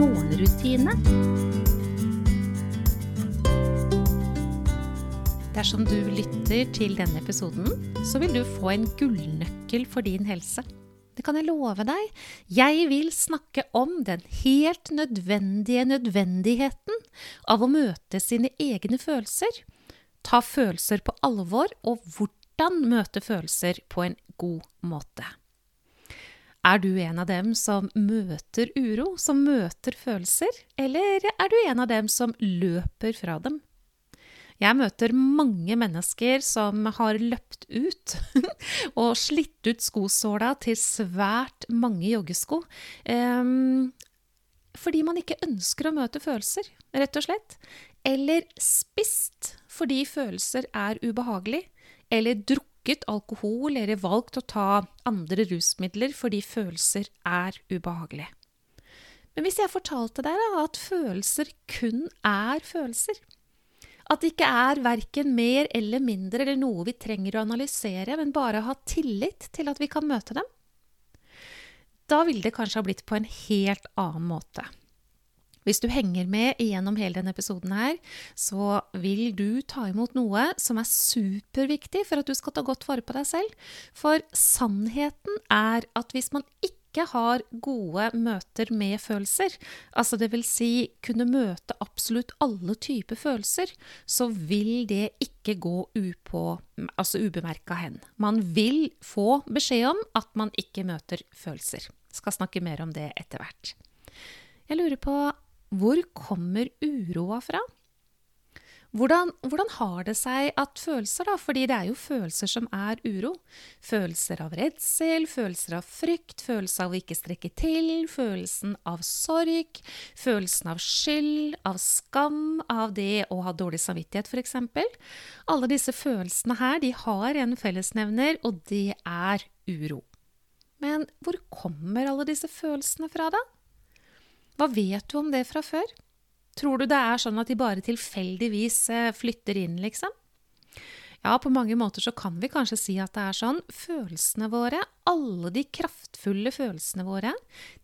morgenrutine. Dersom du lytter til denne episoden, så vil du få en gullnøkkel for din helse. Det kan jeg love deg. Jeg vil snakke om den helt nødvendige nødvendigheten av å møte sine egne følelser. Ta følelser på alvor, og hvordan møte følelser på en god måte. Er du en av dem som møter uro, som møter følelser, eller er du en av dem som løper fra dem? Jeg møter mange mennesker som har løpt ut og slitt ut skosåla til svært mange joggesko. Um, fordi man ikke ønsker å møte følelser, rett og slett. Eller spist fordi følelser er ubehagelig. Eller drukket drukket alkohol eller valgt å ta andre rusmidler fordi følelser er ubehagelig. Men hvis jeg fortalte deg at følelser kun er følelser, at det ikke er verken mer eller mindre eller noe vi trenger å analysere, men bare ha tillit til at vi kan møte dem, da ville det kanskje ha blitt på en helt annen måte. Hvis du henger med gjennom hele denne episoden her, så vil du ta imot noe som er superviktig for at du skal ta godt vare på deg selv. For sannheten er at hvis man ikke har gode møter med følelser, altså vil si kunne møte absolutt alle typer følelser, så vil det ikke gå upå, altså ubemerka hen. Man vil få beskjed om at man ikke møter følelser. Skal snakke mer om det etter hvert. Jeg lurer på hvor kommer uroa fra? Hvordan, hvordan, har det seg at følelser, da, fordi det er jo følelser som er uro, følelser av redsel, følelser av frykt, følelser av å ikke strekke til, følelsen av sorg, følelsen av skyld, av skam, av det å ha dårlig samvittighet f.eks. Alle disse følelsene her, de har en fellesnevner, og det er uro. Men hvor kommer alle disse følelsene fra, da? Hva vet du om det fra før? Tror du det er sånn at de bare tilfeldigvis eh, flytter inn, liksom? Ja, på mange måter så kan vi kanskje si at det er sånn. Følelsene våre, alle de kraftfulle følelsene våre,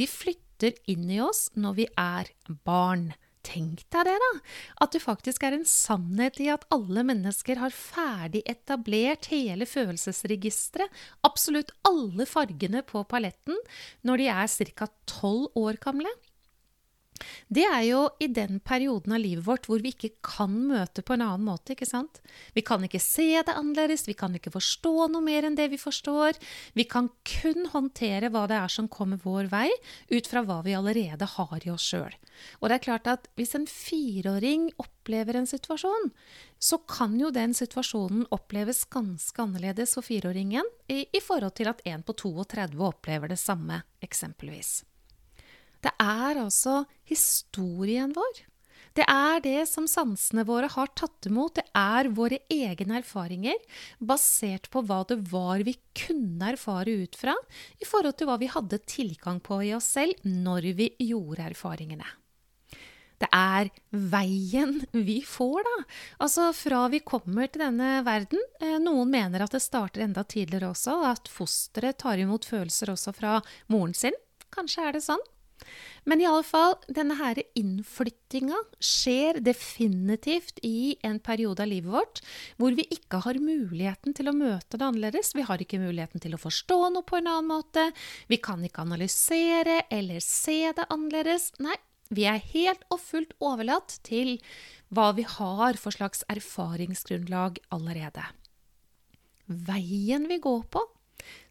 de flytter inn i oss når vi er barn. Tenk deg det, da! At det faktisk er en sannhet i at alle mennesker har ferdig etablert hele følelsesregisteret, absolutt alle fargene på paletten, når de er ca. tolv år gamle. Det er jo i den perioden av livet vårt hvor vi ikke kan møte på en annen måte. ikke sant? Vi kan ikke se det annerledes, vi kan ikke forstå noe mer enn det vi forstår. Vi kan kun håndtere hva det er som kommer vår vei, ut fra hva vi allerede har i oss sjøl. Og det er klart at hvis en fireåring opplever en situasjon, så kan jo den situasjonen oppleves ganske annerledes for fireåringen i, i forhold til at en på 32 opplever det samme, eksempelvis. Det er altså historien vår. Det er det som sansene våre har tatt imot. Det er våre egne erfaringer, basert på hva det var vi kunne erfare ut fra, i forhold til hva vi hadde tilgang på i oss selv når vi gjorde erfaringene. Det er veien vi får, da. Altså fra vi kommer til denne verden. Eh, noen mener at det starter enda tidligere også, at fosteret tar imot følelser også fra moren sin. Kanskje er det sånn. Men i alle fall, denne her innflyttinga skjer definitivt i en periode av livet vårt hvor vi ikke har muligheten til å møte det annerledes. Vi har ikke muligheten til å forstå noe på en annen måte. Vi kan ikke analysere eller se det annerledes. Nei, vi er helt og fullt overlatt til hva vi har for slags erfaringsgrunnlag allerede. Veien vi går på,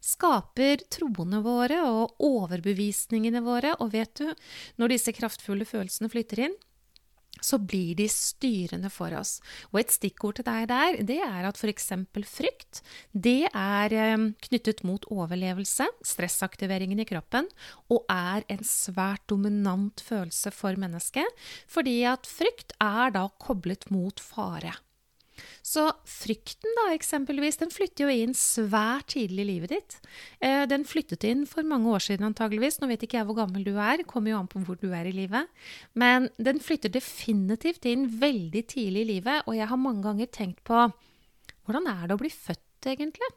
skaper troene våre og overbevisningene våre. Og vet du, når disse kraftfulle følelsene flytter inn, så blir de styrende for oss. Og et stikkord til deg der, det er at f.eks. frykt, det er eh, knyttet mot overlevelse, stressaktiveringen i kroppen, og er en svært dominant følelse for mennesket, fordi at frykt er da koblet mot fare. Så frykten, da, eksempelvis, den flytter jo inn svært tidlig i livet ditt. Eh, den flyttet inn for mange år siden antageligvis. Nå vet ikke jeg hvor gammel du er, kommer jo an på hvor du er i livet. Men den flytter definitivt inn veldig tidlig i livet, og jeg har mange ganger tenkt på hvordan er det å bli født, egentlig?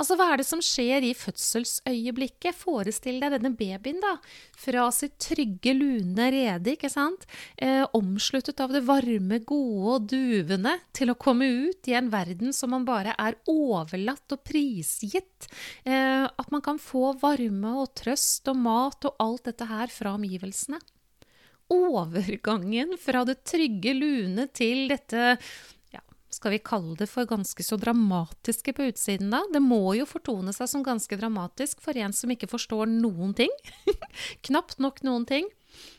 Altså, hva er det som skjer i fødselsøyeblikket? Forestill deg denne babyen, da. Fra sitt trygge, lune rede, ikke sant. Eh, omsluttet av det varme, gode og duvende, til å komme ut i en verden som man bare er overlatt og prisgitt. Eh, at man kan få varme og trøst og mat og alt dette her fra omgivelsene. Overgangen fra det trygge, lune til dette skal vi kalle det for ganske så dramatiske på utsiden da. Det må jo fortone seg som ganske dramatisk for en som ikke forstår noen ting. Knapt nok noen ting.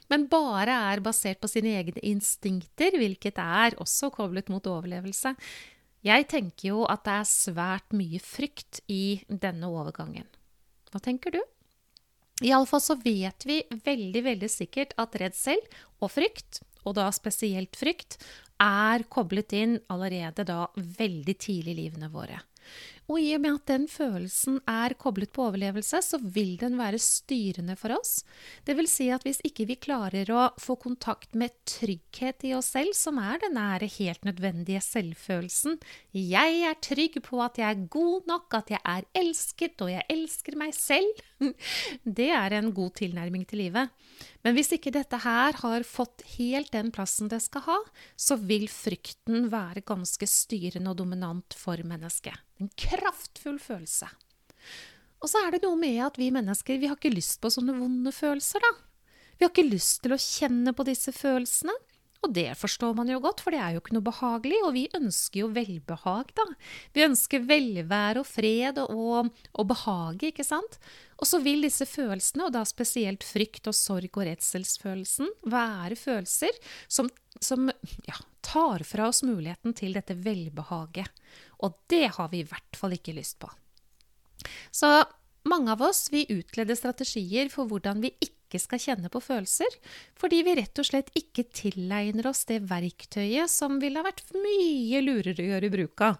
Men bare er basert på sine egne instinkter, hvilket er også koblet mot overlevelse. Jeg tenker jo at det er svært mye frykt i denne overgangen. Hva tenker du? Iallfall så vet vi veldig, veldig sikkert at redsel og frykt, og da spesielt frykt, er koblet inn allerede da veldig tidlig i livene våre. Og i og med at den følelsen er koblet på overlevelse, så vil den være styrende for oss. Det vil si at hvis ikke vi klarer å få kontakt med trygghet i oss selv, som er den nære, helt nødvendige selvfølelsen Jeg er trygg på at jeg er god nok, at jeg er elsket, og jeg elsker meg selv. Det er en god tilnærming til livet. Men hvis ikke dette her har fått helt den plassen det skal ha, så vil frykten være ganske styrende og dominant for mennesket. En kraftfull følelse. Og så er det noe med at vi mennesker vi har ikke lyst på sånne vonde følelser, da. Vi har ikke lyst til å kjenne på disse følelsene. Og det forstår man jo godt, for det er jo ikke noe behagelig, og vi ønsker jo velbehag, da. Vi ønsker velvære og fred og, og behage, ikke sant? Og så vil disse følelsene, og da spesielt frykt og sorg og redselsfølelsen, være følelser som, som ja, tar fra oss muligheten til dette velbehaget. Og det har vi i hvert fall ikke lyst på. Så mange av oss vi utleder strategier for hvordan vi ikke ikke skal kjenne på følelser, fordi vi rett og slett ikke tilegner oss det verktøyet som ville ha vært mye lurere å gjøre bruk av.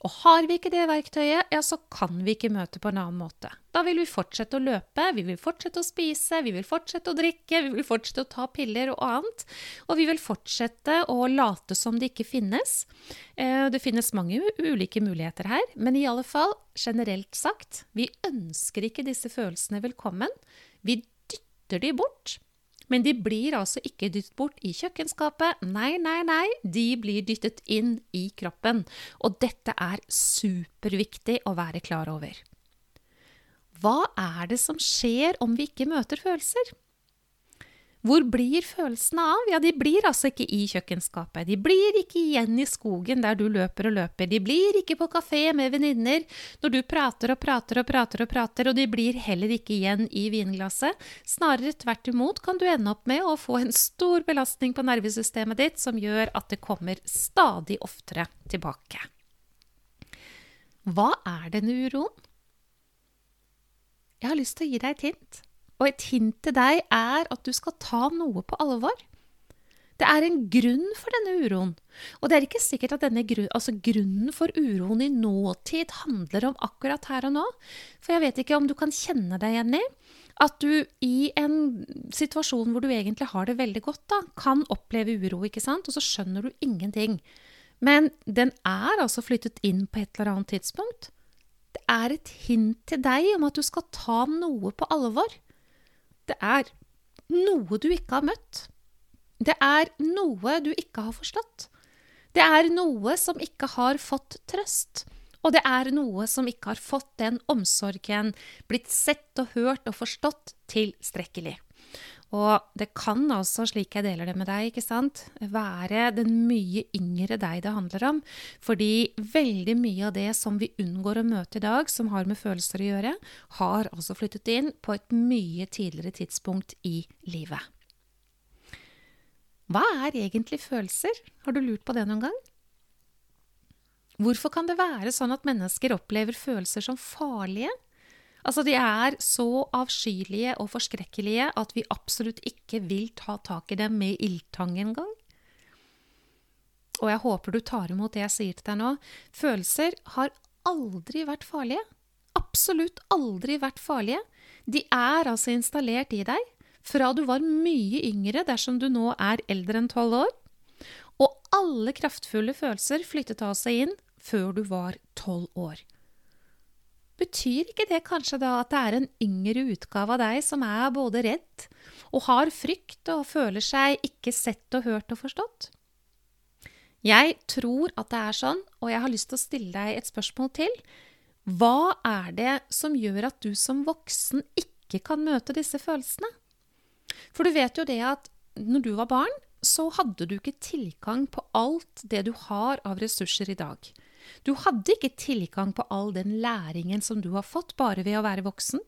Og har vi ikke det verktøyet, ja, så kan vi ikke møte på en annen måte. Da vil vi fortsette å løpe, vi vil fortsette å spise, vi vil fortsette å drikke, vi vil fortsette å ta piller og annet. Og vi vil fortsette å late som det ikke finnes. Eh, det finnes mange ulike muligheter her, men i alle fall, generelt sagt, vi ønsker ikke disse følelsene velkommen. Vi dytter de bort. Men de blir altså ikke dyttet bort i kjøkkenskapet. Nei, nei, nei, de blir dyttet inn i kroppen. Og dette er superviktig å være klar over. Hva er det som skjer om vi ikke møter følelser? Hvor blir følelsene av? Ja, de blir altså ikke i kjøkkenskapet. De blir ikke igjen i skogen der du løper og løper. De blir ikke på kafé med venninner når du prater og prater og prater og prater, og de blir heller ikke igjen i vinglasset. Snarere tvert imot kan du ende opp med å få en stor belastning på nervesystemet ditt som gjør at det kommer stadig oftere tilbake. Hva er denne uroen? Jeg har lyst til å gi deg et hint. Og et hint til deg er at du skal ta noe på alvor. Det er en grunn for denne uroen. Og det er ikke sikkert at denne grunn, altså grunnen for uroen i nåtid handler om akkurat her og nå. For jeg vet ikke om du kan kjenne deg igjen i at du i en situasjon hvor du egentlig har det veldig godt, da, kan oppleve uro, ikke sant? Og så skjønner du ingenting. Men den er altså flyttet inn på et eller annet tidspunkt. Det er et hint til deg om at du skal ta noe på alvor. Det er noe du ikke har møtt. Det er noe du ikke har forstått. Det er noe som ikke har fått trøst. Og det er noe som ikke har fått den omsorgen, blitt sett og hørt og forstått tilstrekkelig. Og det kan altså, slik jeg deler det med deg, ikke sant, være den mye yngre deg det handler om. Fordi veldig mye av det som vi unngår å møte i dag, som har med følelser å gjøre, har altså flyttet inn på et mye tidligere tidspunkt i livet. Hva er egentlig følelser? Har du lurt på det noen gang? Hvorfor kan det være sånn at mennesker opplever følelser som farlige? Altså, de er så avskyelige og forskrekkelige at vi absolutt ikke vil ta tak i dem med ildtang engang. Og jeg håper du tar imot det jeg sier til deg nå. Følelser har aldri vært farlige. Absolutt aldri vært farlige. De er altså installert i deg fra du var mye yngre dersom du nå er eldre enn tolv år. Og alle kraftfulle følelser flyttet av seg inn før du var tolv år. Betyr ikke det kanskje da at det er en yngre utgave av deg som er både redd og har frykt og føler seg ikke sett og hørt og forstått? Jeg tror at det er sånn, og jeg har lyst til å stille deg et spørsmål til. Hva er det som gjør at du som voksen ikke kan møte disse følelsene? For du vet jo det at når du var barn, så hadde du ikke tilgang på alt det du har av ressurser i dag. Du hadde ikke tilgang på all den læringen som du har fått bare ved å være voksen.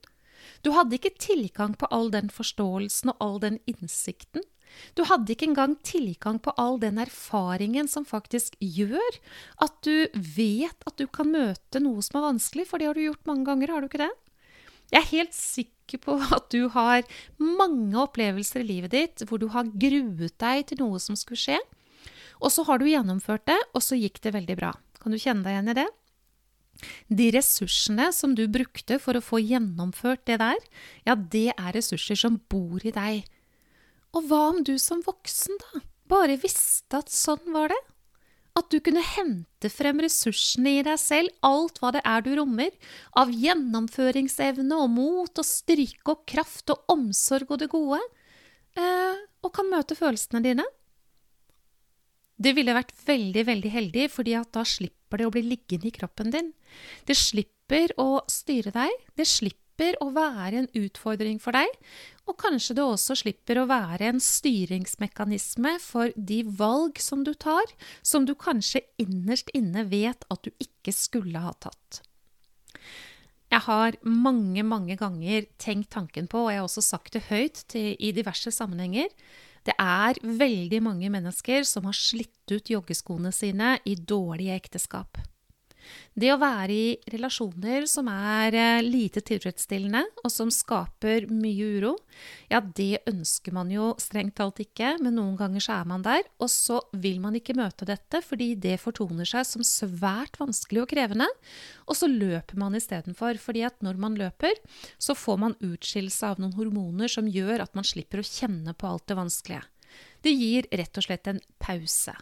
Du hadde ikke tilgang på all den forståelsen og all den innsikten. Du hadde ikke engang tilgang på all den erfaringen som faktisk gjør at du vet at du kan møte noe som er vanskelig, for det har du gjort mange ganger, har du ikke det? Jeg er helt sikker på at du har mange opplevelser i livet ditt hvor du har gruet deg til noe som skulle skje, og så har du gjennomført det, og så gikk det veldig bra. Kan du kjenne deg igjen i det? De ressursene som du brukte for å få gjennomført det der, ja, det er ressurser som bor i deg. Og hva om du som voksen, da, bare visste at sånn var det? At du kunne hente frem ressursene i deg selv, alt hva det er du rommer, av gjennomføringsevne og mot og styrke og kraft og omsorg og det gode, eh, og kan møte følelsene dine? Det ville vært veldig, veldig heldig, fordi at da slipper det å bli liggende i kroppen din. Det slipper å styre deg. Det slipper å være en utfordring for deg. Og kanskje det også slipper å være en styringsmekanisme for de valg som du tar, som du kanskje innerst inne vet at du ikke skulle ha tatt. Jeg har mange, mange ganger tenkt tanken på, og jeg har også sagt det høyt til, i diverse sammenhenger, det er veldig mange mennesker som har slitt ut joggeskoene sine i dårlige ekteskap. Det å være i relasjoner som er eh, lite tilfredsstillende, og som skaper mye uro, ja, det ønsker man jo strengt talt ikke, men noen ganger så er man der, og så vil man ikke møte dette fordi det fortoner seg som svært vanskelig og krevende, og så løper man istedenfor, fordi at når man løper, så får man utskillelse av noen hormoner som gjør at man slipper å kjenne på alt det vanskelige. Det gir rett og slett en pause.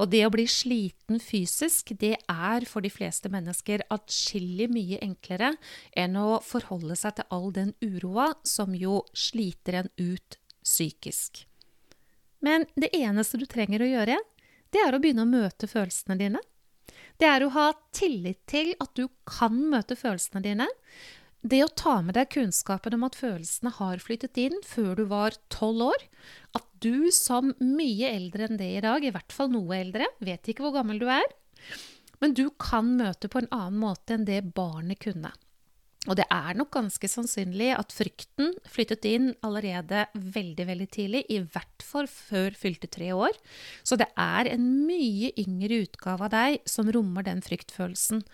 Og det å bli sliten fysisk, det er for de fleste mennesker atskillig mye enklere enn å forholde seg til all den uroa som jo sliter en ut psykisk. Men det eneste du trenger å gjøre, det er å begynne å møte følelsene dine. Det er å ha tillit til at du kan møte følelsene dine, det å ta med deg kunnskapen om at følelsene har flyttet inn før du var tolv år, at du som mye eldre enn det i dag, i hvert fall noe eldre, vet ikke hvor gammel du er, men du kan møte på en annen måte enn det barnet kunne. Og det er nok ganske sannsynlig at frykten flyttet inn allerede veldig veldig tidlig, i hvert fall før fylte tre år. Så det er en mye yngre utgave av deg som rommer den fryktfølelsen.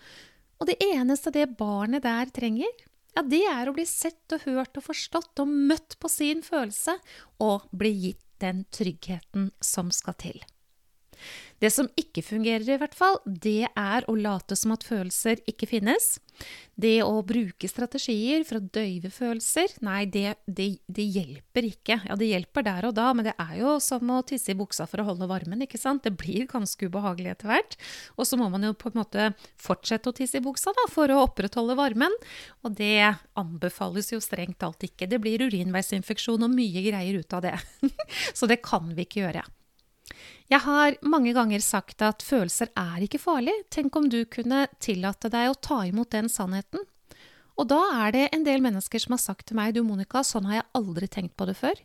Og det eneste det barnet der trenger, ja, det er å bli sett og hørt og forstått og møtt på sin følelse, og bli gitt den tryggheten som skal til. Det som ikke fungerer, i hvert fall, det er å late som at følelser ikke finnes. Det å bruke strategier for å døyve følelser, nei, det, det, det, hjelper ikke. Ja, det hjelper der og da, men det er jo som å tisse i buksa for å holde varmen, ikke sant. Det blir ganske ubehagelig etter hvert. Og så må man jo på en måte fortsette å tisse i buksa da, for å opprettholde varmen. Og det anbefales jo strengt talt ikke. Det blir urinveisinfeksjon og mye greier ut av det. så det kan vi ikke gjøre. Jeg har mange ganger sagt at følelser er ikke farlig. Tenk om du kunne tillate deg å ta imot den sannheten. Og da er det en del mennesker som har sagt til meg du Monica, sånn har jeg aldri tenkt på det før.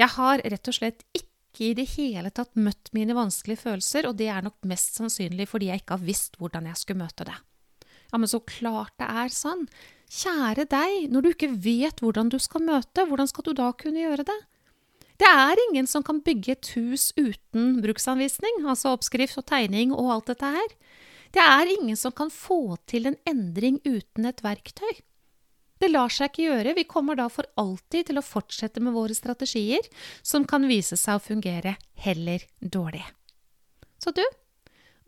Jeg har rett og slett ikke i det hele tatt møtt mine vanskelige følelser, og det er nok mest sannsynlig fordi jeg ikke har visst hvordan jeg skulle møte det. Ja, men så klart det er sånn. Kjære deg, når du ikke vet hvordan du skal møte, hvordan skal du da kunne gjøre det? Det er ingen som kan bygge et hus uten bruksanvisning, altså oppskrift og tegning og alt dette her. Det er ingen som kan få til en endring uten et verktøy. Det lar seg ikke gjøre, vi kommer da for alltid til å fortsette med våre strategier, som kan vise seg å fungere heller dårlig. Så du,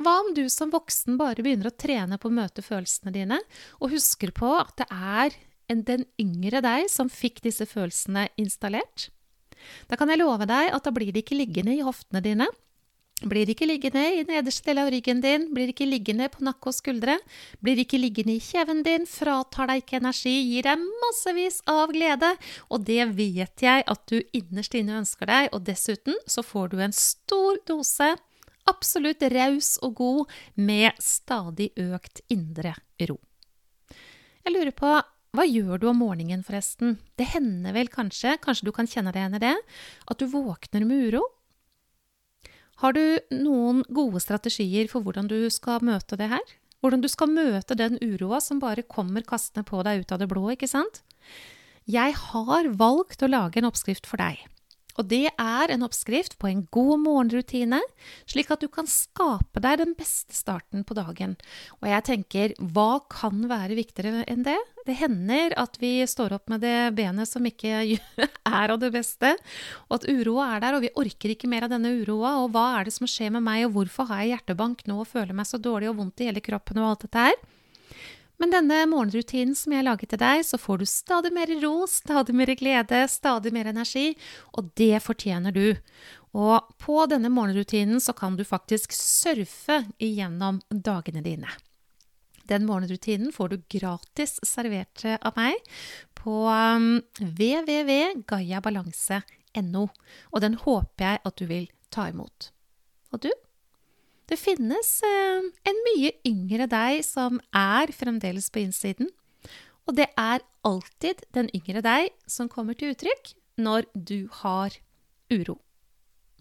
hva om du som voksen bare begynner å trene på å møte følelsene dine, og husker på at det er den yngre deg som fikk disse følelsene installert? Da kan jeg love deg at da blir de ikke liggende i hoftene dine, blir ikke liggende i nederste del av ryggen din, blir ikke liggende på nakke og skuldre, blir ikke liggende i kjeven din, fratar deg ikke energi, gir deg massevis av glede, og det vet jeg at du innerst inne ønsker deg, og dessuten så får du en stor dose absolutt raus og god med stadig økt indre ro. Jeg lurer på hva gjør du om morgenen, forresten? Det hender vel kanskje, kanskje du kan kjenne deg igjen i det, at du våkner med uro? Har du noen gode strategier for hvordan du skal møte det her? Hvordan du skal møte den uroa som bare kommer kastende på deg ut av det blå, ikke sant? Jeg har valgt å lage en oppskrift for deg. Og det er en oppskrift på en god morgenrutine, slik at du kan skape deg den beste starten på dagen. Og jeg tenker, hva kan være viktigere enn det? Det hender at vi står opp med det benet som ikke er av det beste, og at uroa er der, og vi orker ikke mer av denne uroa, og hva er det som skjer med meg, og hvorfor har jeg hjertebank nå og føler meg så dårlig og vondt i hele kroppen og alt dette her? Men denne morgenrutinen som jeg laget til deg, så får du stadig mer ro, stadig mer glede, stadig mer energi, og det fortjener du. Og på denne morgenrutinen så kan du faktisk surfe igjennom dagene dine. Den morgenrutinen får du gratis servert av meg på um, www.gayabalanse.no, og den håper jeg at du vil ta imot. Og du? Det finnes eh, en mye yngre deg som er fremdeles på innsiden. Og det er alltid den yngre deg som kommer til uttrykk når du har uro.